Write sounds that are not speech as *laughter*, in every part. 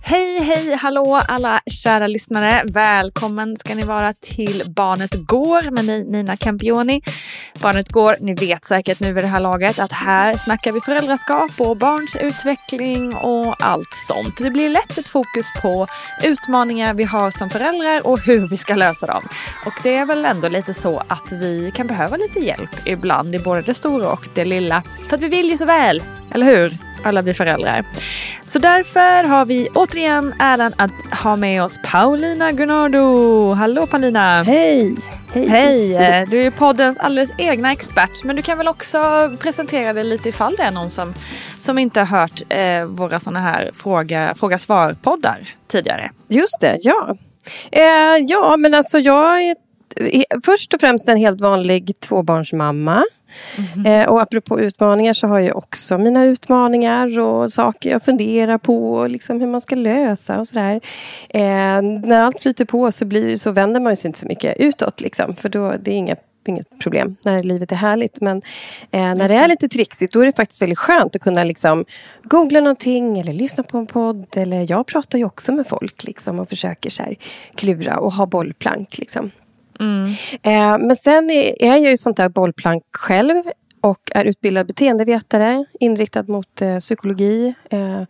Hej, hej, hallå alla kära lyssnare. Välkommen ska ni vara till Barnet Går med mig Nina Campioni. Barnet Går, ni vet säkert nu vid det här laget att här snackar vi föräldraskap och barns utveckling och allt sånt. Det blir lätt ett fokus på utmaningar vi har som föräldrar och hur vi ska lösa dem. Och det är väl ändå lite så att vi kan behöva lite hjälp ibland i både det stora och det lilla. För att vi vill ju så väl, eller hur? Alla vi föräldrar. Så därför har vi återigen äran att ha med oss Paulina Gunnardo. Hallå Paulina! Hej! Hej! Hej! Du är poddens alldeles egna expert men du kan väl också presentera dig lite ifall det är någon som, som inte har hört eh, våra sådana här fråga, fråga svar-poddar tidigare. Just det, ja. Eh, ja men alltså jag är först och främst en helt vanlig tvåbarnsmamma. Mm. Eh, och apropå utmaningar så har jag också mina utmaningar och saker jag funderar på liksom hur man ska lösa och sådär. Eh, när allt flyter på så, blir, så vänder man sig inte så mycket utåt. Liksom, för då det är inga inget problem när livet är härligt. Men eh, när det är lite trixigt då är det faktiskt väldigt skönt att kunna liksom, googla någonting eller lyssna på en podd. Eller jag pratar ju också med folk liksom, och försöker så här, klura och ha bollplank. Liksom. Mm. Eh, men sen är, är jag ju sånt där bollplank själv och är utbildad beteendevetare inriktad mot eh, psykologi, eh,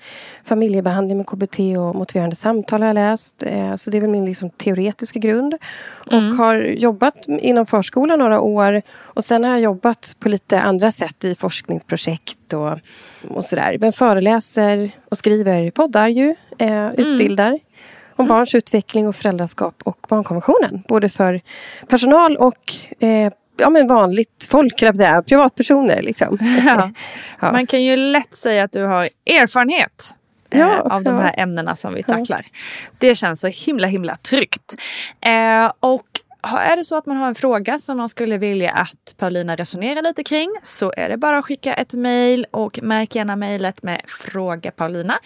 familjebehandling med KBT och motiverande samtal har jag läst. Eh, så det är väl min liksom, teoretiska grund. Mm. Och har jobbat inom förskolan några år och sen har jag jobbat på lite andra sätt i forskningsprojekt och, och sådär. Men föreläser och skriver poddar ju, eh, mm. Om barns utveckling och föräldraskap och barnkonventionen. Både för personal och eh, ja, men vanligt folk, säga, privatpersoner. Liksom. Ja. *laughs* ja. Man kan ju lätt säga att du har erfarenhet eh, ja, av de här ämnena som vi tacklar. Det känns så himla himla tryggt. Eh, och är det så att man har en fråga som man skulle vilja att Paulina resonerar lite kring så är det bara att skicka ett mejl och märk gärna mejlet med Fråga Paulina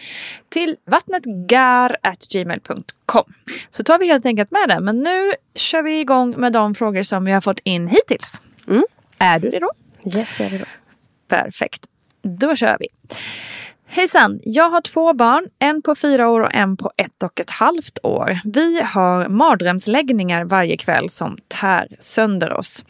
till vattnetgar.gmail.com. Så tar vi helt enkelt med det. Men nu kör vi igång med de frågor som vi har fått in hittills. Mm. Är du redo? Yes, jag är redo. Perfekt. Då kör vi. Hejsan! Jag har två barn, en på fyra år och en på ett och ett halvt år. Vi har mardrömsläggningar varje kväll som tär sönder oss.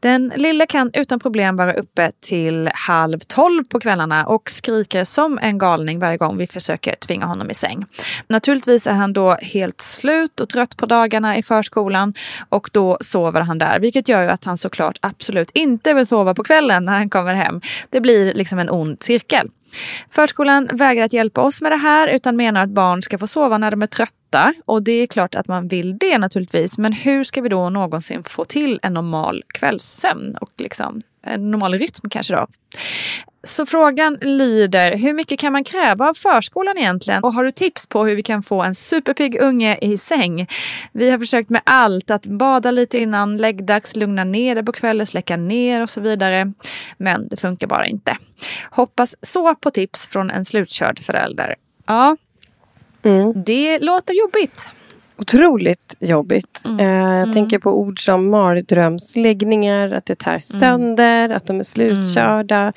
Den lilla kan utan problem vara uppe till halv tolv på kvällarna och skriker som en galning varje gång vi försöker tvinga honom i säng. Naturligtvis är han då helt slut och trött på dagarna i förskolan och då sover han där, vilket gör ju att han såklart absolut inte vill sova på kvällen när han kommer hem. Det blir liksom en ond cirkel. Förskolan vägrar att hjälpa oss med det här utan menar att barn ska få sova när de är trötta. Och det är klart att man vill det naturligtvis. Men hur ska vi då någonsin få till en normal kvällssömn och liksom en normal rytm kanske då? Så frågan lyder, hur mycket kan man kräva av förskolan egentligen? Och har du tips på hur vi kan få en superpigg unge i säng? Vi har försökt med allt, att bada lite innan läggdags, lugna ner det på kvällen, släcka ner och så vidare. Men det funkar bara inte. Hoppas så på tips från en slutkörd förälder. Ja, mm. det låter jobbigt. Otroligt jobbigt. Mm. Eh, jag mm. tänker på ord som mardrömsläggningar, att det tär mm. sönder, att de är slutkörda.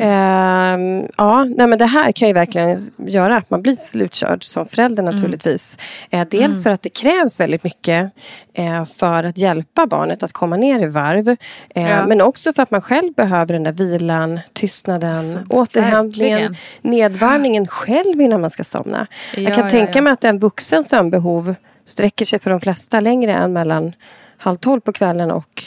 Eh, ja, nej men det här kan ju verkligen göra att man blir slutkörd som förälder Mm. naturligtvis. Eh, dels för att det krävs väldigt mycket eh, för att hjälpa barnet att komma ner i varv. Eh, Ja. Men också för att man själv behöver den där vilan, tystnaden, Alltså, återhämtningen, verkligen. nedvarvningen själv innan man ska somna. Ja, Jag kan ja, tänka mig att en vuxens sömnbehov sträcker sig för de flesta längre än mellan halv tolv på kvällen och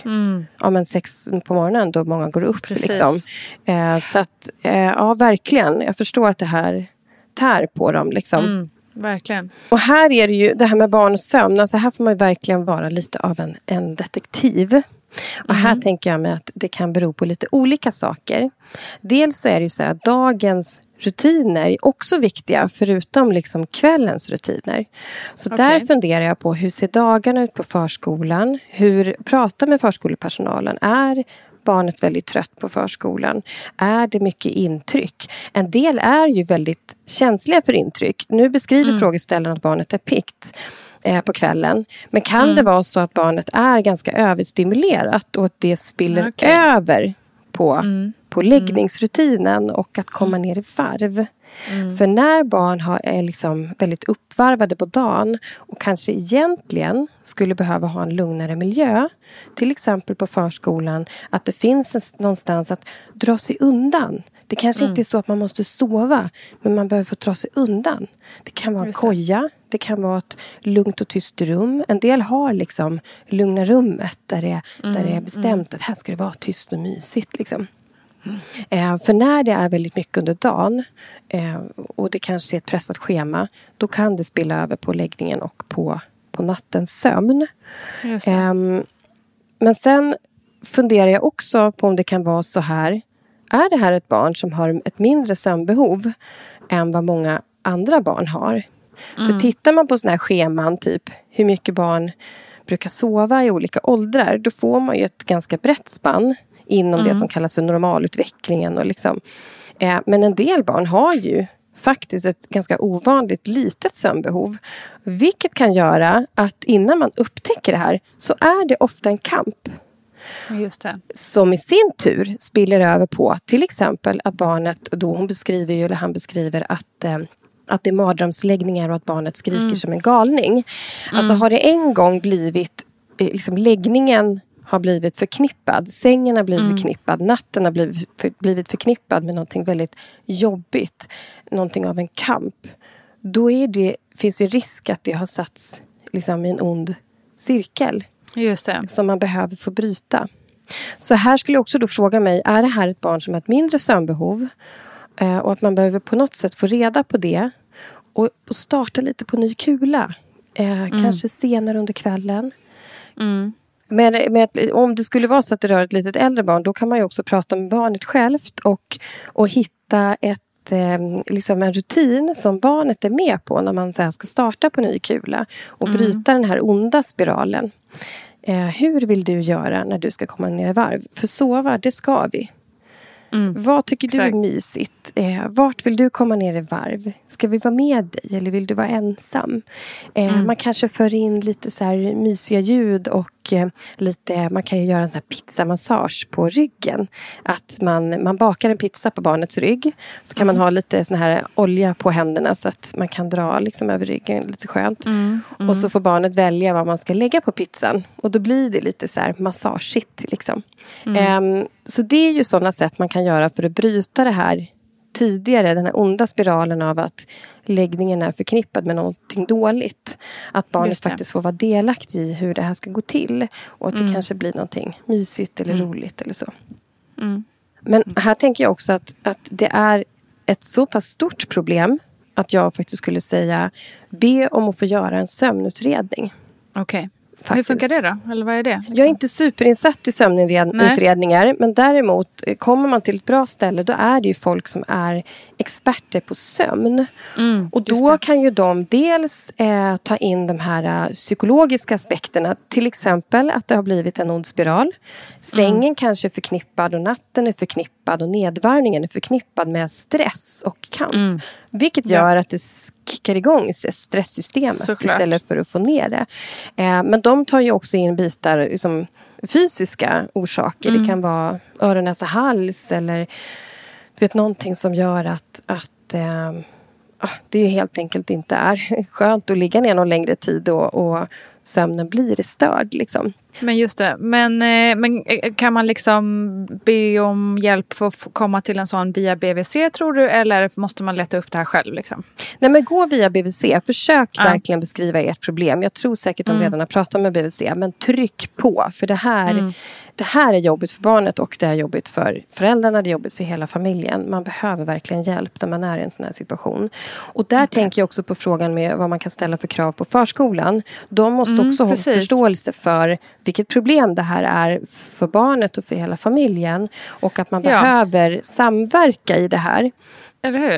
ja, men sex på morgonen då många går upp. Mm. Precis. Liksom. Eh, så att, eh, ja verkligen. Jag förstår att det här tär på dem. Liksom. Mm, verkligen. Och här är det ju det här med barn och sömn. Alltså här får man verkligen vara lite av en, en detektiv. Och här tänker jag mig att det kan bero på lite olika saker. Dels så är det ju så här att dagens rutiner är också viktiga förutom liksom kvällens rutiner. Så där Okej. funderar jag på hur ser dagarna ut på förskolan? Hur prata med förskolepersonalen? Är barnet väldigt trött på förskolan? Är det mycket intryck? En del är ju väldigt känsliga för intryck. Nu beskriver frågeställaren att barnet är pikt eh, på kvällen. Men kan det vara så att barnet är ganska överstimulerat och att det spiller Okej. över på, på läggningsrutinen och att komma ner i varv? För när barn har, är liksom väldigt uppvarvade på dagen och kanske egentligen skulle behöva ha en lugnare miljö, till exempel på förskolan, att det finns en, någonstans att dra sig undan. Det kanske inte är så att man måste sova, men man behöver få dra sig undan. Det kan vara en koja, det kan vara ett lugnt och tyst rum. En del har liksom lugna rummet där det, där det är bestämt att här ska det vara tyst och mysigt. Liksom. Eh, för när det är väldigt mycket under dagen eh, och det kanske är ett pressat schema då kan det spilla över på läggningen och på, på nattens sömn. Ehm, men sen funderar jag också på om det kan vara så här. Är det här ett barn som har ett mindre sömnbehov än vad många andra barn har? För tittar man på såna här scheman, typ hur mycket barn brukar sova i olika åldrar, då får man ju ett ganska brett spann inom det som kallas för normalutvecklingen. Och liksom. eh, men en del barn har ju faktiskt ett ganska ovanligt litet sömnbehov. Vilket kan göra att innan man upptäcker det här så är det ofta en kamp Just det. som i sin tur spiller över på till exempel att barnet, då hon beskriver ju, eller han beskriver att eh, att det är mardrömsläggningar och att barnet skriker som en galning. Alltså har det en gång blivit, eh, liksom läggningen har blivit förknippad, sängen har blivit förknippad, natten har blivit, för, blivit förknippad med någonting väldigt jobbigt, någonting av en kamp. Då är det, finns det risk att det har satts liksom, i en ond cirkel Just det. som man behöver få bryta. Så här skulle jag också då fråga mig, är det här ett barn som har ett mindre sömnbehov? Eh, och att man behöver på något sätt få reda på det och, och starta lite på ny kula. Eh, Kanske senare under kvällen. Mm. Men, men om det skulle vara så att det rör ett litet äldre barn då kan man ju också prata med barnet självt och, och hitta ett eh, liksom en rutin som barnet är med på när man så ska starta på ny kula och bryta den här onda spiralen. Eh, hur vill du göra när du ska komma ner i varv? För sova, det ska vi. Vad tycker du är mysigt? Eh, vart vill du komma ner i varv? Ska vi vara med dig eller vill du vara ensam? Eh, Man kanske för in lite så här mysiga ljud och eh, lite, man kan ju göra en sån här pizzamassage på ryggen. Att man, man bakar en pizza på barnets rygg. Så kan man ha lite sån här olja på händerna så att man kan dra liksom över ryggen lite skönt. Och så får barnet välja vad man ska lägga på pizzan. Och då blir det lite så här massageigt. Liksom. Ehm, så det är ju sådana sätt man kan göra för att bryta det här tidigare, den här onda spiralen av att läggningen är förknippad med någonting dåligt. Att barnet faktiskt får vara delaktig i hur det här ska gå till. Och att det kanske blir någonting mysigt eller roligt eller så. Men här tänker jag också att, att det är ett så pass stort problem att jag faktiskt skulle säga be om att få göra en sömnutredning. Okej. Hur Faktiskt. funkar det då? Eller vad är det? Jag är inte superinsatt i Nej. sömnutredningar men däremot eh, kommer man till ett bra ställe då är det ju folk som är experter på sömn. Mm, och då kan ju de dels eh, ta in de här eh, psykologiska aspekterna. Till exempel att det har blivit en ond spiral. Sängen Mm. kanske är förknippad och natten är förknippad och nedvarvningen är förknippad med stress och kamp. Mm. Vilket gör att det kickar igång stresssystemet Såklart. istället för att få ner det. Eh, men de tar ju också in bitar, liksom, fysiska orsaker. Mm. Det kan vara öron, näsa, hals eller vet, någonting som gör att, att eh, det helt enkelt inte är *laughs* skönt att ligga ner någon längre tid och, och sömnen blir störd. Liksom. Men just det, men, eh, men eh, kan man liksom be om hjälp för att komma till en sån via BVC tror du? Eller måste man leta upp det här själv? Liksom? Nej men gå via BVC. Försök ja. verkligen beskriva ert problem. Jag tror säkert de mm. redan har pratat med BVC. Men tryck på. För det här mm det här är jobbigt för barnet och det är jobbigt för föräldrarna, det är jobbigt för hela familjen. Man behöver verkligen hjälp när man är i en sån här situation. Och där okay. tänker jag också på frågan med vad man kan ställa för krav på förskolan. De måste mm, också precis. ha förståelse för vilket problem det här är för barnet och för hela familjen. Och att man ja. behöver samverka i det här.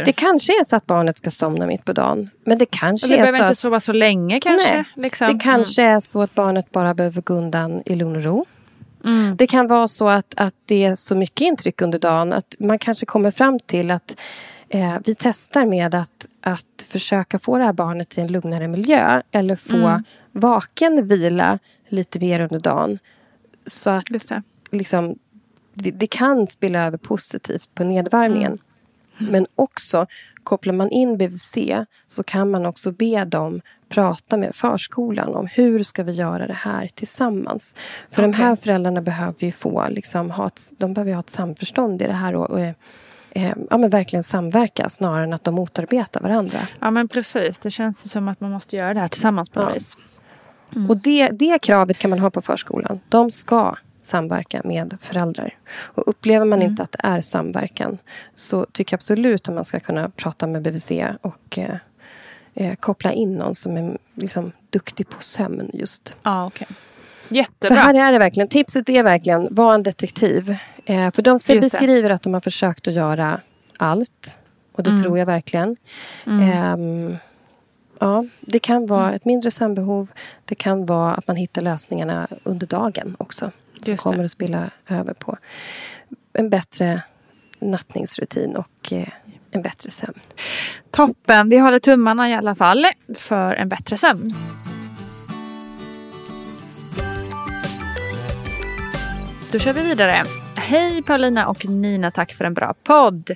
Det kanske är så att barnet ska somna mitt på dagen. Men det kanske det är behöver så inte att... sova så länge kanske. Nej, liksom. Det kanske mm. är så att barnet bara behöver gå undan i lugn och ro. Mm. Det kan vara så att, att det är så mycket intryck under dagen att man kanske kommer fram till att eh, vi testar med att, att försöka få det här barnet i en lugnare miljö eller få mm. vaken vila lite mer under dagen. Så att det. Liksom, det, det, kan spela över positivt på nedvärmningen. Mm. Men också kopplar man in BVC så kan man också be dem prata med förskolan om hur ska vi göra det här tillsammans. För okay. de här föräldrarna behöver ju få liksom, ha ett, de behöver ha ett samförstånd i det här och, och eh, ja, men verkligen samverka snarare än att de motarbetar varandra. Ja men precis, det känns som att man måste göra det här tillsammans på ja. vis. Mm. Och det, det kravet kan man ha på förskolan. De ska samverka med föräldrar. Och upplever man mm. inte att det är samverkan så tycker jag absolut att man ska kunna prata med BVC och eh, eh, koppla in någon som är liksom, duktig på sömn just. Ja, okay. Jättebra. För här är det verkligen, tipset är verkligen, var en detektiv. Eh, för de beskriver att de har försökt att göra allt. Och det mm. tror jag verkligen. Mm. Eh, ja, det kan vara mm. ett mindre sömnbehov. Det kan vara att man hittar lösningarna under dagen också. Som kommer att spilla över på en bättre nattningsrutin och eh, en bättre sömn. Toppen, vi håller tummarna i alla fall för en bättre sömn. Då kör vi vidare. Hej Paulina och Nina, tack för en bra podd.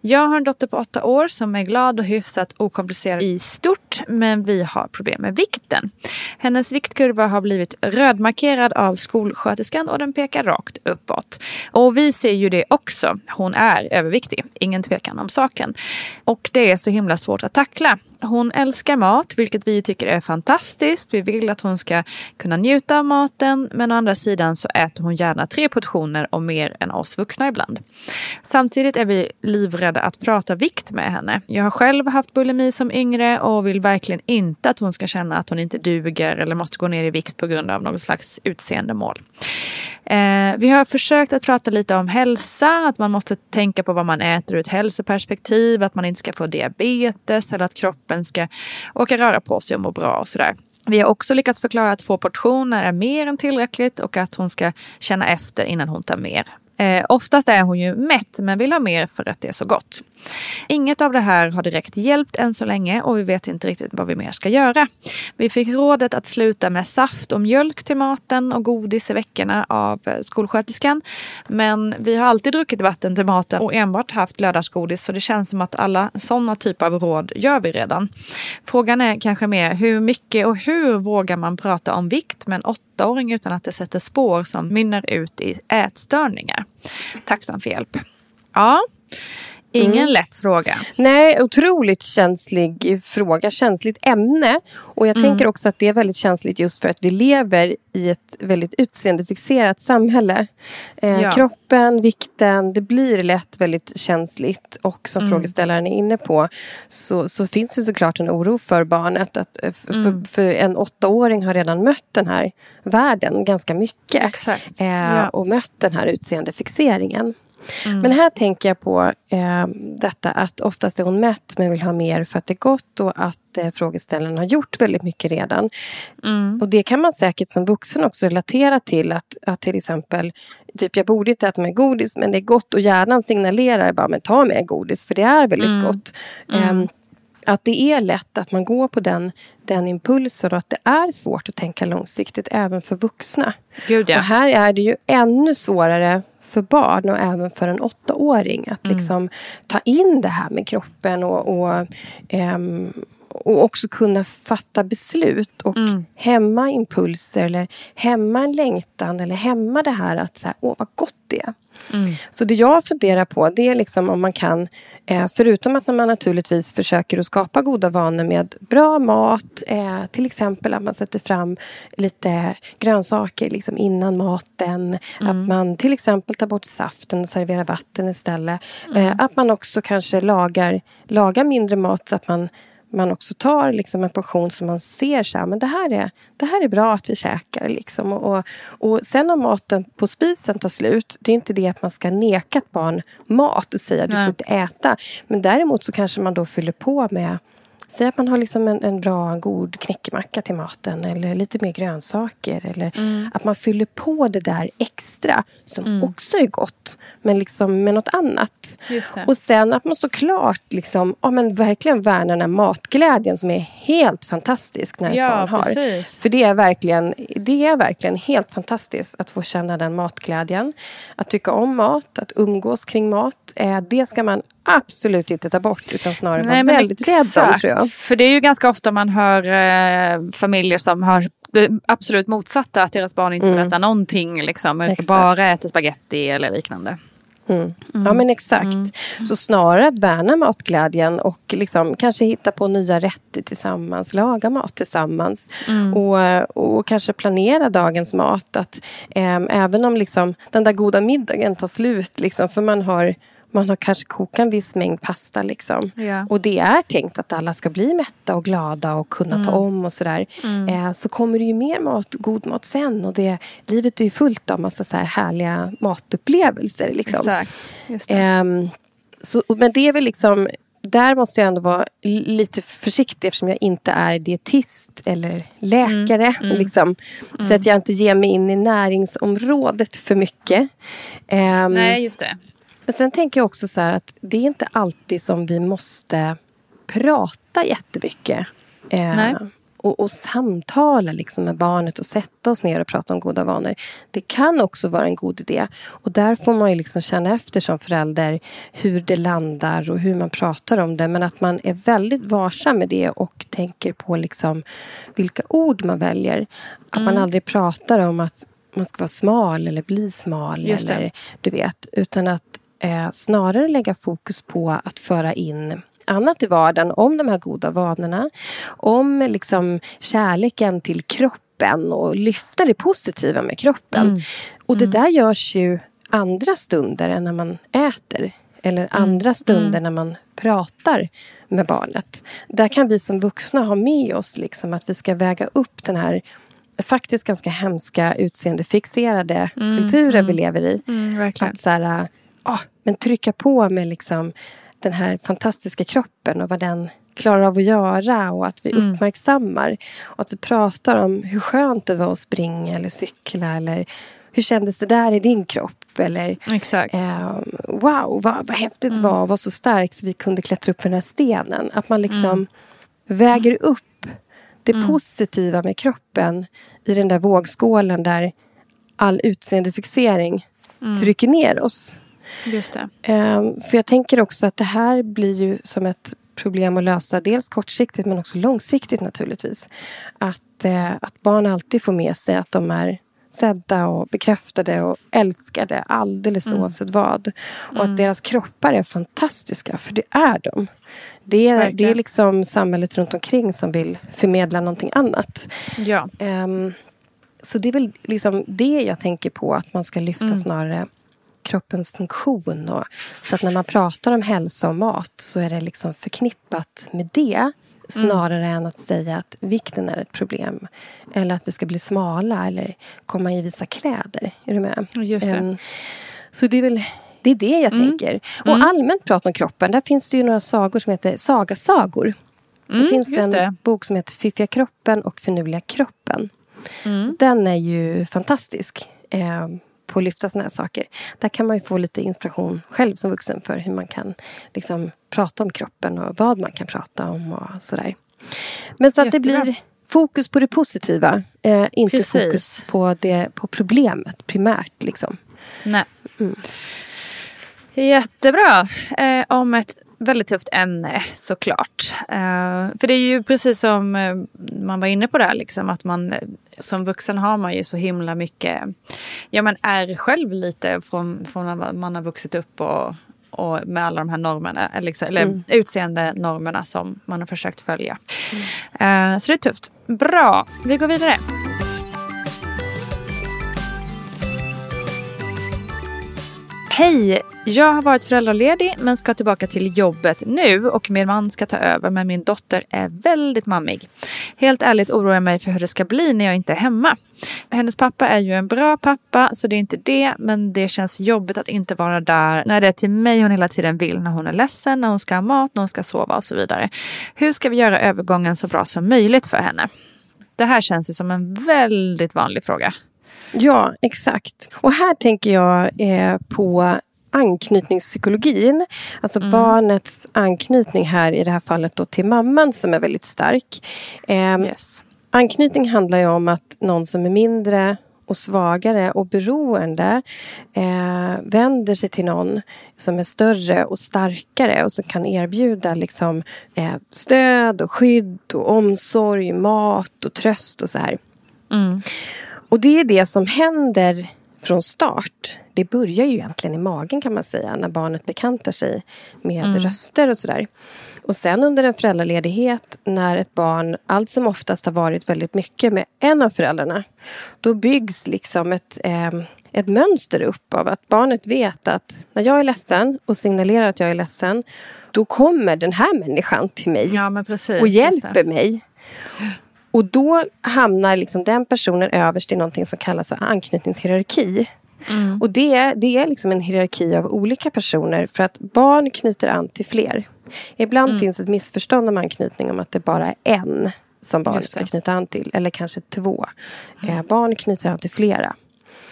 Jag har en dotter på åtta år som är glad och hyfsat okomplicerad i stort, men vi har problem med vikten. Hennes viktkurva har blivit rödmarkerad av skolsköterskan och den pekar rakt uppåt. Och vi ser ju det också. Hon är överviktig, ingen tvekan om saken. Och det är så himla svårt att tackla. Hon älskar mat, vilket vi tycker är fantastiskt. Vi vill att hon ska kunna njuta av maten, men å andra sidan så äter hon gärna tre portioner och mer än oss vuxna ibland. Samtidigt är vi livrädda att prata vikt med henne. Jag har själv haft bulimi som yngre och vill verkligen inte att hon ska känna att hon inte duger eller måste gå ner i vikt på grund av något slags utseendemål. Eh, vi har försökt att prata lite om hälsa, att man måste tänka på vad man äter ur ett hälsoperspektiv, att man inte ska få diabetes eller att kroppen ska åka röra på sig och må bra och sådär. Vi har också lyckats förklara att två portioner är mer än tillräckligt och att hon ska känna efter innan hon tar mer. Eh, oftast är hon ju mätt men vill ha mer för att det är så gott. Inget av det här har direkt hjälpt än så länge och vi vet inte riktigt vad vi mer ska göra. Vi fick rådet att sluta med saft och mjölk till maten och godis i veckorna av eh, skolsköterskan. Men vi har alltid druckit vatten till maten och enbart haft lördagsgodis så det känns som att alla sådana typer av råd gör vi redan. Frågan är kanske mer hur mycket och hur vågar man prata om vikt med en åttaåring utan att det sätter spår som mynnar ut i ätstörningar? Tacksam för hjälp. Ja, Ingen mm. lätt fråga. Nej, otroligt känslig fråga, känsligt ämne. Och jag mm. tänker också att det är väldigt känsligt just för att vi lever i ett väldigt utseendefixerat samhälle. Eh, ja. Kroppen, vikten, det blir lätt väldigt känsligt. Och som mm. frågeställaren är inne på så, så finns det såklart en oro för barnet. Att, eh, för, mm. för en åttaåring har redan mött den här världen ganska mycket. Eh, ja. Och mött den här utseendefixeringen. Mm. Men här tänker jag på eh, detta att oftast är hon mätt men vill ha mer för att det är gott och att eh, frågeställaren har gjort väldigt mycket redan. Mm. Och det kan man säkert som vuxen också relatera till att, att till exempel typ jag borde inte äta mer godis men det är gott och hjärnan signalerar bara men ta mer godis för det är väldigt mm. gott. Eh, att det är lätt att man går på den, den impulsen och att det är svårt att tänka långsiktigt även för vuxna. Gud, ja. Och här är det ju ännu svårare för barn och även för en åttaåring. Att Mm. liksom ta in det här med kroppen och, och, ehm, och också kunna fatta beslut och Mm. hämma impulser eller hämma en längtan eller hämma det här att så här, åh vad gott det är. Mm. Så det jag funderar på det är liksom om man kan, eh, förutom att man naturligtvis försöker att skapa goda vanor med bra mat, eh, till exempel att man sätter fram lite grönsaker liksom innan maten, att man till exempel tar bort saften och serverar vatten istället. Eh, att man också kanske lagar, lagar mindre mat så att man man också tar liksom en portion som man ser så här, men det här är, det här är bra att vi käkar. Liksom. Och, och, och sen om maten på spisen tar slut, det är inte det att man ska neka ett barn mat och säga du Nej. får inte äta. Men däremot så kanske man då fyller på med Säg att man har liksom en, en bra, god knäckemacka till maten eller lite mer grönsaker. Eller att man fyller på det där extra som också är gott, men liksom med något annat. Och sen att man såklart liksom, ja, men verkligen värnar den här matglädjen som är helt fantastisk när ett Ja, barn har. precis. För det är, verkligen, det är verkligen helt fantastiskt att få känna den matglädjen. Att tycka om mat, att umgås kring mat. Eh, det ska man absolut inte ta bort utan snarare vara men väldigt rädd om exakt. tror jag. För det är ju ganska ofta man hör eh, familjer som har det absolut motsatta, att deras barn inte vill äta någonting. Liksom, Exakt. bara äter spaghetti eller liknande. Mm. Ja men exakt. Så snarare att värna matglädjen och liksom kanske hitta på nya rätter tillsammans. Laga mat tillsammans. Och, och kanske planera dagens mat. Att, ehm, även om liksom, den där goda middagen tar slut. Liksom, för man har, man har kanske kokat en viss mängd pasta. Liksom. Ja. Och det är tänkt att alla ska bli mätta och glada och kunna ta om och sådär. Eh, så kommer det ju mer mat, god mat sen. Och det, livet är ju fullt av massa så här härliga matupplevelser. Liksom. Exakt. Just. Ehm, så, men det är väl liksom... Där måste jag ändå vara li- lite försiktig eftersom jag inte är dietist eller läkare. Liksom, Så att jag inte ger mig in i näringsområdet för mycket. Ehm, Nej, just det. Men sen tänker jag också så att det är inte alltid som vi måste prata jättemycket. Eh, Nej. och, och samtala liksom med barnet och sätta oss ner och prata om goda vanor. Det kan också vara en god idé. Och där får man ju liksom känna efter som förälder hur det landar och hur man pratar om det. Men att man är väldigt varsam med det och tänker på liksom vilka ord man väljer. Att man aldrig pratar om att man ska vara smal eller bli smal. Eller du vet. Utan att eh, snarare lägga fokus på att föra in annat i vardagen om de här goda vanorna. Om liksom kärleken till kroppen och lyfta det positiva med kroppen. Och det där görs ju andra stunder än när man äter. Eller andra stunder när man pratar med barnet. Där kan vi som vuxna ha med oss liksom att vi ska väga upp den här faktiskt ganska hemska utseendefixerade kulturen vi lever i. Mm. Att så här, ah, men trycka på med liksom den här fantastiska kroppen och vad den klarar av att göra och att vi Mm. uppmärksammar och att vi pratar om hur skönt det var att springa eller cykla eller hur kändes det där i din kropp eller Exakt. eh, wow, vad, vad häftigt det var var så stark så vi kunde klättra upp för den här stenen. Att man liksom väger upp det positiva med kroppen i den där vågskålen där all utseendefixering trycker ner oss. Just det. Ehm, för jag tänker också att det här blir ju som ett problem att lösa. Dels kortsiktigt men också långsiktigt naturligtvis. Att, eh, att barn alltid får med sig att de är sedda och bekräftade och älskade alldeles oavsett vad. Och att deras kroppar är fantastiska, för det är de. Det är, det är liksom samhället runt omkring som vill förmedla någonting annat. Ja. Ehm, så det är väl liksom det jag tänker på, att man ska lyfta Mm. snarare kroppens funktion. Och, så att när man pratar om hälsa och mat så är det liksom förknippat med det snarare än att säga att vikten är ett problem. Eller att vi ska bli smala eller komma i vissa kläder. Är du med? Just det. Ehm, så det är väl det, är det jag tänker. Och allmänt prat om kroppen. Där finns det ju några sagor som heter sagasagor. Mm, det finns en det. bok som heter Fiffiga kroppen och Finurliga kroppen. Mm. Den är ju fantastisk eh, på att lyfta såna här saker. Där kan man ju få lite inspiration själv som vuxen för hur man kan liksom, prata om kroppen och vad man kan prata om och sådär. Men så att det Jättebra. blir fokus på det positiva. Eh, inte Precis. fokus på, det, på problemet primärt. Liksom. Nej. Mm. Jättebra. Eh, om ett väldigt tufft ämne såklart. Eh, för det är ju precis som eh, man var inne på där, liksom, att man eh, som vuxen har man ju så himla mycket, ja men är själv lite från, från när man har vuxit upp och, och med alla de här normerna, liksom, eller mm. utseende normerna som man har försökt följa. Mm. Uh, så det är tufft. Bra, vi går vidare. Hej! Jag har varit föräldraledig men ska tillbaka till jobbet nu och min man ska ta över men min dotter är väldigt mammig. Helt ärligt oroar jag mig för hur det ska bli när jag inte är hemma. Hennes pappa är ju en bra pappa så det är inte det men det känns jobbigt att inte vara där när det är till mig hon hela tiden vill när hon är ledsen, när hon ska ha mat, när hon ska sova och så vidare. Hur ska vi göra övergången så bra som möjligt för henne? Det här känns ju som en väldigt vanlig fråga. Ja, exakt. Och här tänker jag eh, på anknytningspsykologin. Alltså mm. barnets anknytning här i det här fallet då till mamman som är väldigt stark. Eh, yes. Anknytning handlar ju om att någon som är mindre och svagare och beroende eh, vänder sig till någon som är större och starkare och som kan erbjuda liksom, eh, stöd och skydd och omsorg, mat och tröst och så här. Mm. Och det är det som händer från start. Det börjar ju egentligen i magen kan man säga när barnet bekantar sig med mm. röster och sådär. Och sen under en föräldraledighet när ett barn allt som oftast har varit väldigt mycket med en av föräldrarna. Då byggs liksom ett, eh, ett mönster upp av att barnet vet att när jag är ledsen och signalerar att jag är ledsen då kommer den här människan till mig ja, precis, och hjälper mig. Och då hamnar liksom den personen överst i någonting som kallas för anknytningshierarki. Mm. Och det, det är liksom en hierarki av olika personer för att barn knyter an till fler. Ibland mm. finns ett missförstånd om anknytning om att det bara är en som barnet ska knyta an till. Eller kanske två. Mm. Eh, barn knyter an till flera.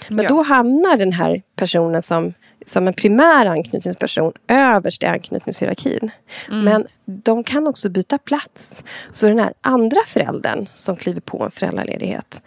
Men ja. då hamnar den här personen som som en primär anknytningsperson överst i anknytningshierarkin. Mm. Men de kan också byta plats. Så den här andra föräldern som kliver på en föräldraledighet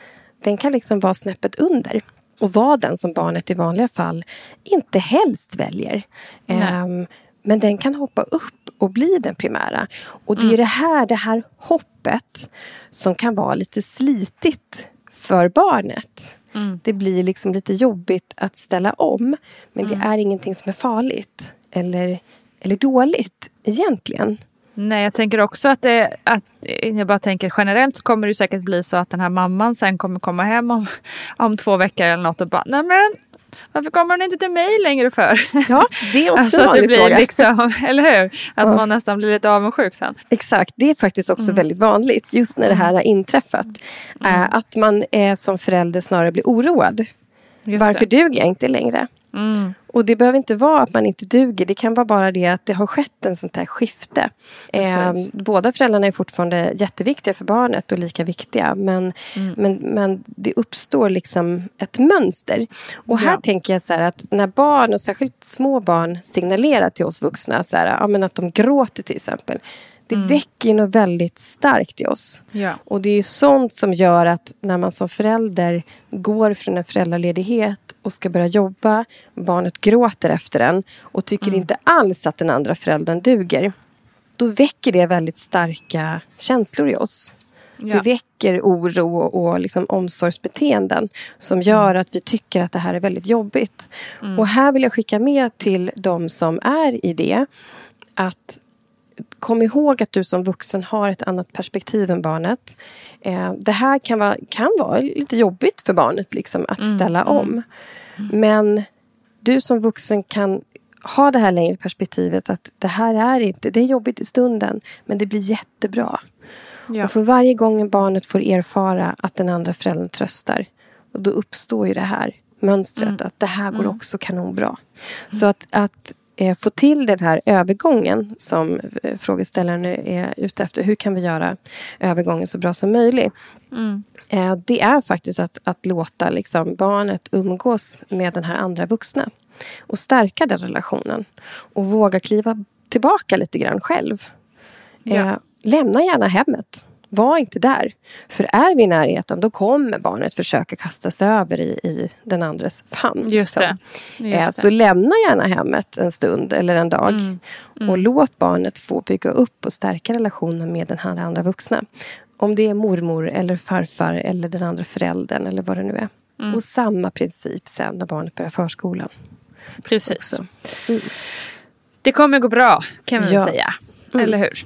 den kan liksom vara snäppet under och vara den som barnet i vanliga fall inte helst väljer. Um, men den kan hoppa upp och bli den primära. Och det är mm. det här, det här hoppet som kan vara lite slitigt för barnet. Mm. Det blir liksom lite jobbigt att ställa om. Men mm. det är ingenting som är farligt eller, eller dåligt egentligen. Nej, jag tänker också att det, att jag bara tänker generellt så kommer det säkert bli så att den här mamman sen kommer komma hem om, om två veckor eller något och bara, nej men varför kommer hon inte till mig längre för? Ja, det är *laughs* också alltså, en vanlig det blir fråga. Liksom, *laughs* eller hur? Att ja. man nästan blir lite avundsjuk sen. Exakt, det är faktiskt också mm. väldigt vanligt just när det här har inträffat. Mm. Äh, att man eh, som förälder snarare blir oroad. Just Varför det. duger jag inte längre? Mm. Och det behöver inte vara att man inte duger. Det kan vara bara det att det har skett en sånt här skifte. Eh, båda föräldrarna är fortfarande jätteviktiga för barnet och lika viktiga. Men, mm. men, men det uppstår liksom ett mönster. Och här ja. tänker jag så att när barn, och särskilt små barn, signalerar till oss vuxna så här, ja, att de gråter till exempel. Det mm. väcker något väldigt starkt i oss. Ja. Och det är sånt som gör att när man som förälder går från en föräldraledighet och ska börja jobba. Barnet gråter efter den och tycker mm. inte alls att den andra föräldern duger. Då väcker det väldigt starka känslor i oss. Ja. Det väcker oro och, och liksom omsorgsbeteenden som gör mm. att vi tycker att det här är väldigt jobbigt. Mm. Och här vill jag skicka med till de som är i det att kom ihåg att du som vuxen har ett annat perspektiv än barnet. Eh, det här kan vara, kan vara lite jobbigt för barnet liksom, att mm, ställa mm. om. Mm. Men du som vuxen kan ha det här längre perspektivet att det här är inte, det är jobbigt i stunden men det blir jättebra. Ja. Och för varje gång barnet får erfara att den andra föräldern tröstar och då uppstår ju det här mönstret mm. att det här går mm. också kanonbra. Mm. Så att, att få till den här övergången som eh, frågeställaren är ute efter. Hur kan vi göra övergången så bra som möjligt? Mm. Eh, det är faktiskt att, att låta liksom, barnet umgås med den här andra vuxna och stärka den relationen. Och våga kliva tillbaka lite grann själv. Ja. Eh, lämna gärna hemmet. Var inte där. För är vi i närheten då kommer barnet försöka kasta sig över i, i den andres famn. Just det. Liksom. Just eh, så lämna gärna hemmet en stund eller en dag. Mm. Mm. Och låt barnet få bygga upp och stärka relationen med den här andra vuxna. Om det är mormor eller farfar eller den andra föräldern eller vad det nu är. Mm. Och samma princip sen när barnet börjar förskolan. Precis. Mm. Det kommer gå bra kan vi ja. säga. Mm. Eller hur?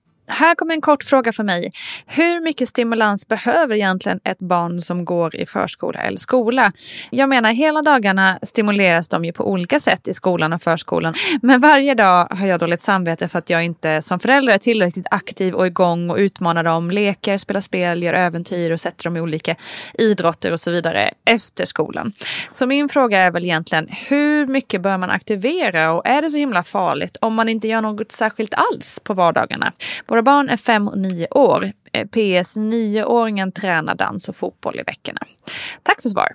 Här kommer en kort fråga för mig. Hur mycket stimulans behöver egentligen ett barn som går i förskola eller skola? Jag menar, hela dagarna stimuleras de ju på olika sätt i skolan och förskolan. Men varje dag har jag dåligt samvete för att jag inte som förälder är tillräckligt aktiv och igång och utmanar dem, leker, spelar spel, gör äventyr och sätter dem i olika idrotter och så vidare efter skolan. Så min fråga är väl egentligen, hur mycket bör man aktivera och är det så himla farligt om man inte gör något särskilt alls på vardagarna? Våra barn är fem och nio år. Eh, PS, nioåringen tränar dans och fotboll i veckorna. Tack för svar.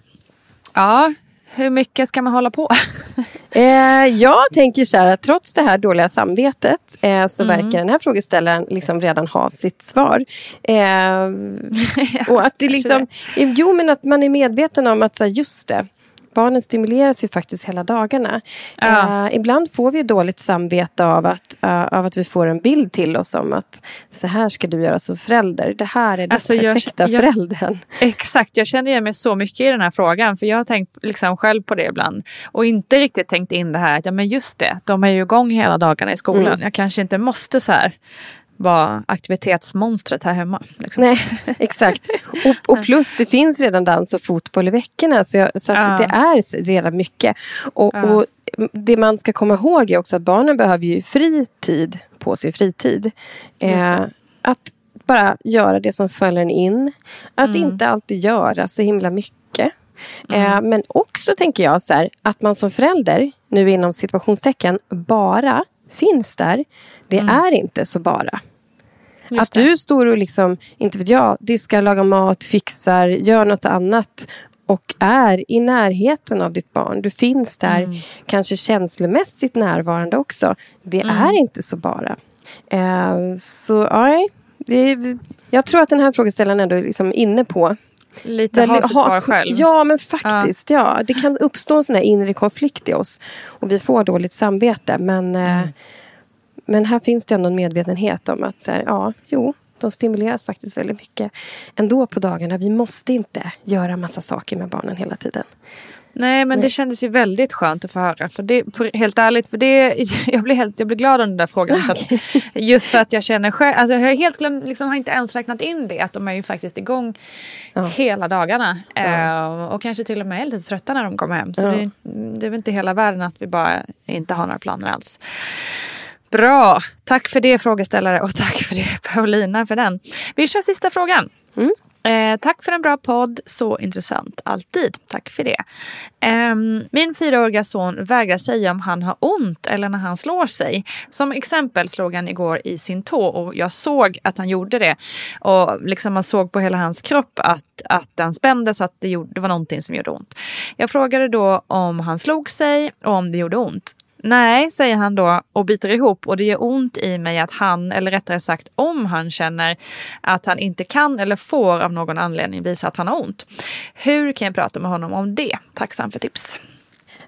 Ja, hur mycket ska man hålla på? *laughs* eh, jag tänker så här att trots det här dåliga samvetet eh, så mm. verkar den här frågeställaren liksom redan ha sitt svar. Eh, *laughs* och att det liksom, jo men att man är medveten om att så här, just det, barnen stimuleras ju faktiskt hela dagarna. Ja. Uh, ibland får vi dåligt samvete av att, uh, av att vi får en bild till oss om att så här ska du göra som förälder. Det här är den alltså, perfekta jag, jag, föräldern. Exakt, jag känner igen mig så mycket i den här frågan. För jag har tänkt liksom själv på det ibland. Och inte riktigt tänkt in det här att ja, men just det, de är ju igång hela dagarna i skolan. Mm. Jag kanske inte måste så här vara aktivitetsmonstret här hemma. Liksom. Nej, *laughs* exakt. Och, och, plus det finns redan dans och fotboll i veckorna. Så, jag, så ja. det är redan mycket. Och, ja. och, det man ska komma ihåg är också att barnen behöver ju fri tid på sin fritid. Eh, att bara göra det som följer en in. Att mm. inte alltid göra så himla mycket. Mm. Eh, men också tänker jag så här, att man som förälder, nu inom situationstecken, bara finns där det mm. är inte så bara. Just att du står och liksom, inte vet jag, diskar, lagar mat, fixar, gör något annat och är i närheten av ditt barn. Du finns där, mm. kanske känslomässigt närvarande också. Det mm. är inte så bara. Uh, så nej, det, jag tror att den här frågeställaren ändå är liksom inne på Lite ha sitt svar själv. Ja, men faktiskt. Ja. ja. Det kan uppstå en sån här inre konflikt i oss. Och vi får dåligt samvete. Men eh, mm. Men här finns det ändå en medvetenhet om att så här, ja, jo, de stimuleras faktiskt väldigt mycket ändå på dagarna. Vi måste inte göra massa saker med barnen hela tiden. Nej men Nej. det kändes ju väldigt skönt att få höra. För det, helt ärligt, för det, *laughs* jag, blir helt, jag blir glad av den där frågan. För att, *laughs* just för att jag känner själv, alltså jag har helt glömt, liksom, har inte ens räknat in det. Att de är ju faktiskt igång ja. hela dagarna. Ja. Uh, och kanske till och med är lite trötta när de kommer hem. Så ja. det, det är väl inte hela världen att vi bara inte har några planer alls. Bra, tack för det frågeställare och tack för det Paulina för den. Vi kör sista frågan. Mm. Eh, tack för en bra podd, så intressant alltid. Tack för det. Eh, min fyraåriga son vägrar säga om han har ont eller när han slår sig. Som exempel slog han igår i sin tå och jag såg att han gjorde det. Och liksom man såg på hela hans kropp att, att den spände så att det, gjorde, det var någonting som gjorde ont. Jag frågade då om han slog sig och om det gjorde ont. Nej, säger han då och biter ihop och det gör ont i mig att han, eller rättare sagt om han känner att han inte kan eller får av någon anledning visa att han har ont. Hur kan jag prata med honom om det? Tacksam för tips.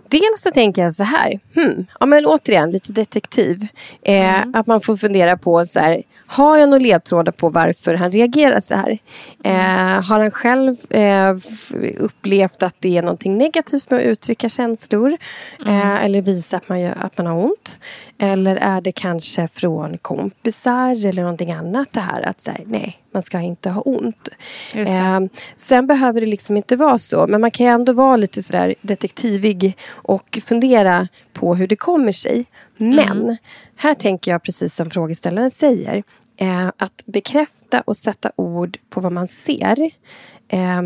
Dels så tänker jag så här, hmm, ja, men återigen lite detektiv. Eh, mm. Att man får fundera på, så här, har jag några ledtrådar på varför han reagerar så här? Eh, har han själv eh, upplevt att det är någonting negativt med att uttrycka känslor? Mm. Eh, eller visa att man, gör, att man har ont? Eller är det kanske från kompisar eller någonting annat det här att säga nej, man ska inte ha ont. Eh, sen behöver det liksom inte vara så, men man kan ändå vara lite sådär detektivig och fundera på hur det kommer sig. Men mm. här tänker jag precis som frågeställaren säger, eh, att bekräfta och sätta ord på vad man ser. Eh,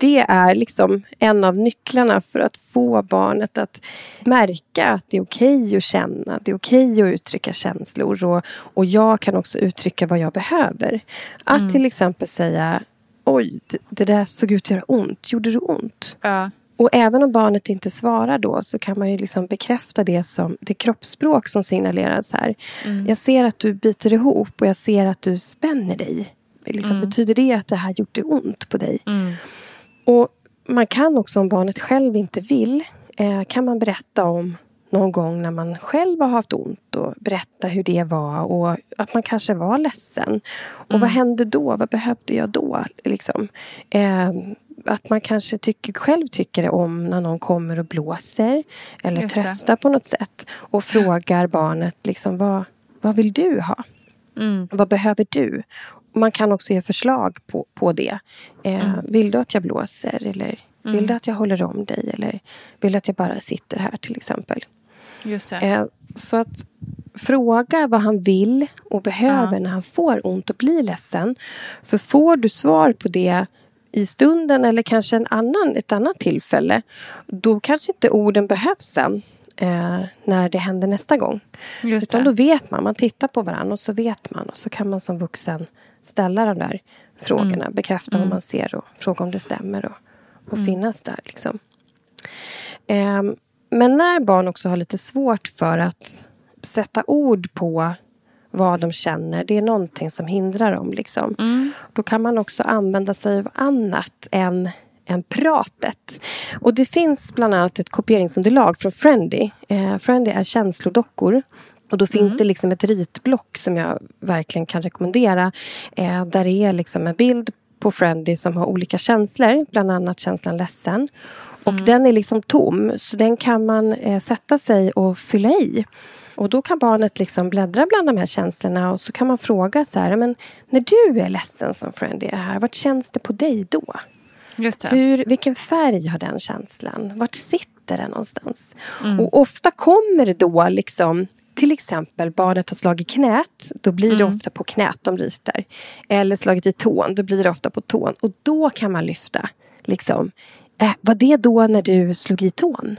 det är liksom en av nycklarna för att få barnet att märka att det är okej okay att känna, det är okej okay att uttrycka känslor och, och jag kan också uttrycka vad jag behöver. Att mm. till exempel säga Oj, det, det, där såg ut att göra ont. Gjorde det ont? Ja. Och även om barnet inte svarar då så kan man ju liksom bekräfta det som det kroppsspråk som signaleras här. Mm. Jag ser att du biter ihop och jag ser att du spänner dig. Liksom, mm. Betyder det att det här gjorde ont på dig? Mm. Och man kan också om barnet själv inte vill eh, kan man berätta om någon gång när man själv har haft ont och berätta hur det var och att man kanske var ledsen. Och mm. vad hände då? Vad behövde jag då? Liksom. Eh, att man kanske tycker, själv tycker om när någon kommer och blåser eller tröstar på något sätt och frågar barnet liksom, vad, vad vill du ha? Mm. Vad behöver du? Man kan också ge förslag på, på det. Eh, mm. Vill du att jag blåser? Eller vill mm. du att jag håller om dig? Eller vill du att jag bara sitter här till exempel? Just det. Eh, så att fråga vad han vill och behöver ja. när han får ont och blir ledsen. För får du svar på det i stunden eller kanske en annan, ett annat tillfälle då kanske inte orden behövs sen eh, när det händer nästa gång. Just Utan då vet man, man tittar på varandra och så vet man och så kan man som vuxen ställa de där frågorna, mm. bekräfta mm. vad man ser och fråga om det stämmer och, och mm. finnas där. Liksom. Eh, men när barn också har lite svårt för att sätta ord på vad de känner. Det är någonting som hindrar dem. Liksom. Mm. Då kan man också använda sig av annat än, än pratet. Och det finns bland annat ett kopieringsunderlag från Friendly. Eh, Friendly är känslodockor. Och då finns mm. det liksom ett ritblock som jag verkligen kan rekommendera. Eh, där det är liksom en bild på Friendly som har olika känslor. Bland annat känslan ledsen. Och mm. den är liksom tom, så den kan man eh, sätta sig och fylla i. Och då kan barnet liksom bläddra bland de här känslorna och så kan man fråga så här, men när du är ledsen som Friendly är här, vart känns det på dig då? Just det. Hur, vilken färg har den känslan? Vart sitter den någonstans? Mm. Och ofta kommer det då liksom till exempel barnet har slagit knät, då blir det mm. ofta på knät de ritar. Eller slagit i tån, då blir det ofta på tån. Och då kan man lyfta. Liksom, äh, var det då när du slog i tån?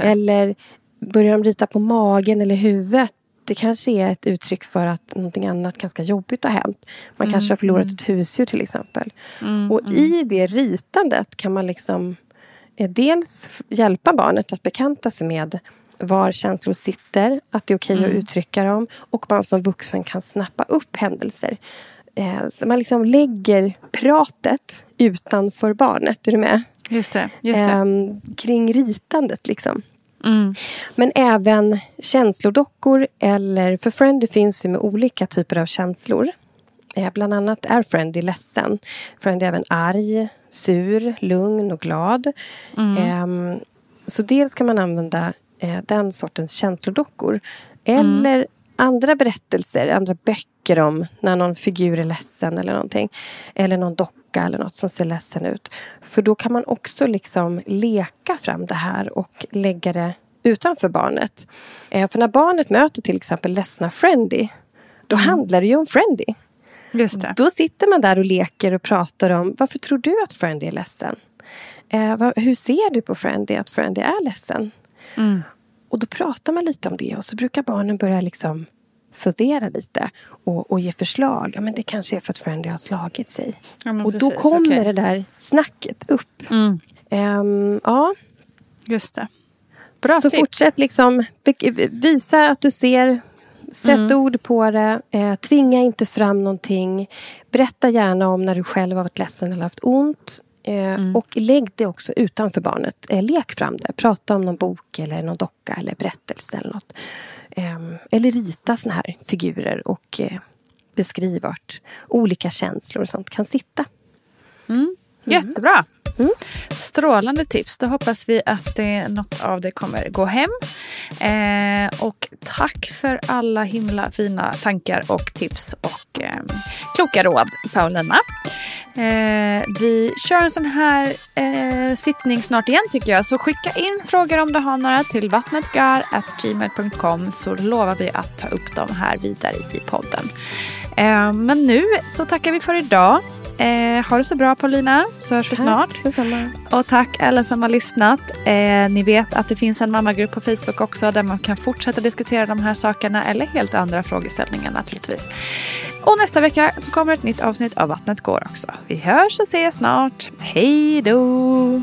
Eller börjar de rita på magen eller huvudet det kanske är ett uttryck för att någonting annat ganska jobbigt har hänt. Man mm, kanske har förlorat mm. ett husdjur till exempel. Mm, och mm. i det ritandet kan man liksom eh, dels hjälpa barnet att bekanta sig med var känslor sitter, att det är okej okay att mm. uttrycka dem och man som vuxen kan snappa upp händelser. Eh, så man liksom lägger pratet utanför barnet. Är du med? Just det. Just det. Eh, kring ritandet liksom. Mm. Men även känslodockor eller... För Friendly finns ju med olika typer av känslor. Eh, bland annat är Friendly ledsen. Friendly är även arg, sur, lugn och glad. Mm. Eh, så dels kan man använda eh, den sortens känslodockor. Eller mm. andra berättelser, andra böcker om när någon figur är ledsen eller någonting. Eller någon docka eller något som ser ledsen ut. För då kan man också liksom leka fram det här och lägga det utanför barnet. Eh, för när barnet möter till exempel ledsna Friendly då mm. handlar det ju om det. Då sitter man där och leker och pratar om varför tror du att Friendly är ledsen? Eh, vad, hur ser du på Friendly att Friendly är ledsen? Mm. Och då pratar man lite om det och så brukar barnen börja liksom fundera lite och, och ge förslag. Ja, men det kanske är för att Friendly har slagit sig. Ja, och precis, då kommer okay. det där snacket upp. Mm. Um, ja. Just det. Bra så tips. fortsätt liksom visa att du ser. Sätt mm. ord på det. Eh, tvinga inte fram någonting. Berätta gärna om när du själv har varit ledsen eller haft ont. Eh, mm. Och lägg det också utanför barnet. Eh, lek fram det. Prata om någon bok eller någon docka eller berättelse eller något. Eh, eller rita såna här figurer och eh, beskriv vart olika känslor och sånt kan sitta. Mm. Mm. Jättebra. Mm. Strålande tips. Då hoppas vi att det, något av det kommer gå hem. Eh, och tack för alla himla fina tankar och tips och eh, kloka råd, Paulina. Eh, vi kör en sån här eh, sittning snart igen tycker jag. Så skicka in frågor om du har några till vattnetgar.gmail.com så lovar vi att ta upp dem här vidare i podden. Eh, men nu så tackar vi för idag. Eh, ha det så bra Paulina, så hörs vi snart. Detsamma. Och tack alla som har lyssnat. Eh, ni vet att det finns en mammagrupp på Facebook också där man kan fortsätta diskutera de här sakerna eller helt andra frågeställningar naturligtvis. Och nästa vecka så kommer ett nytt avsnitt av Vattnet går också. Vi hörs och ses snart. Hej då!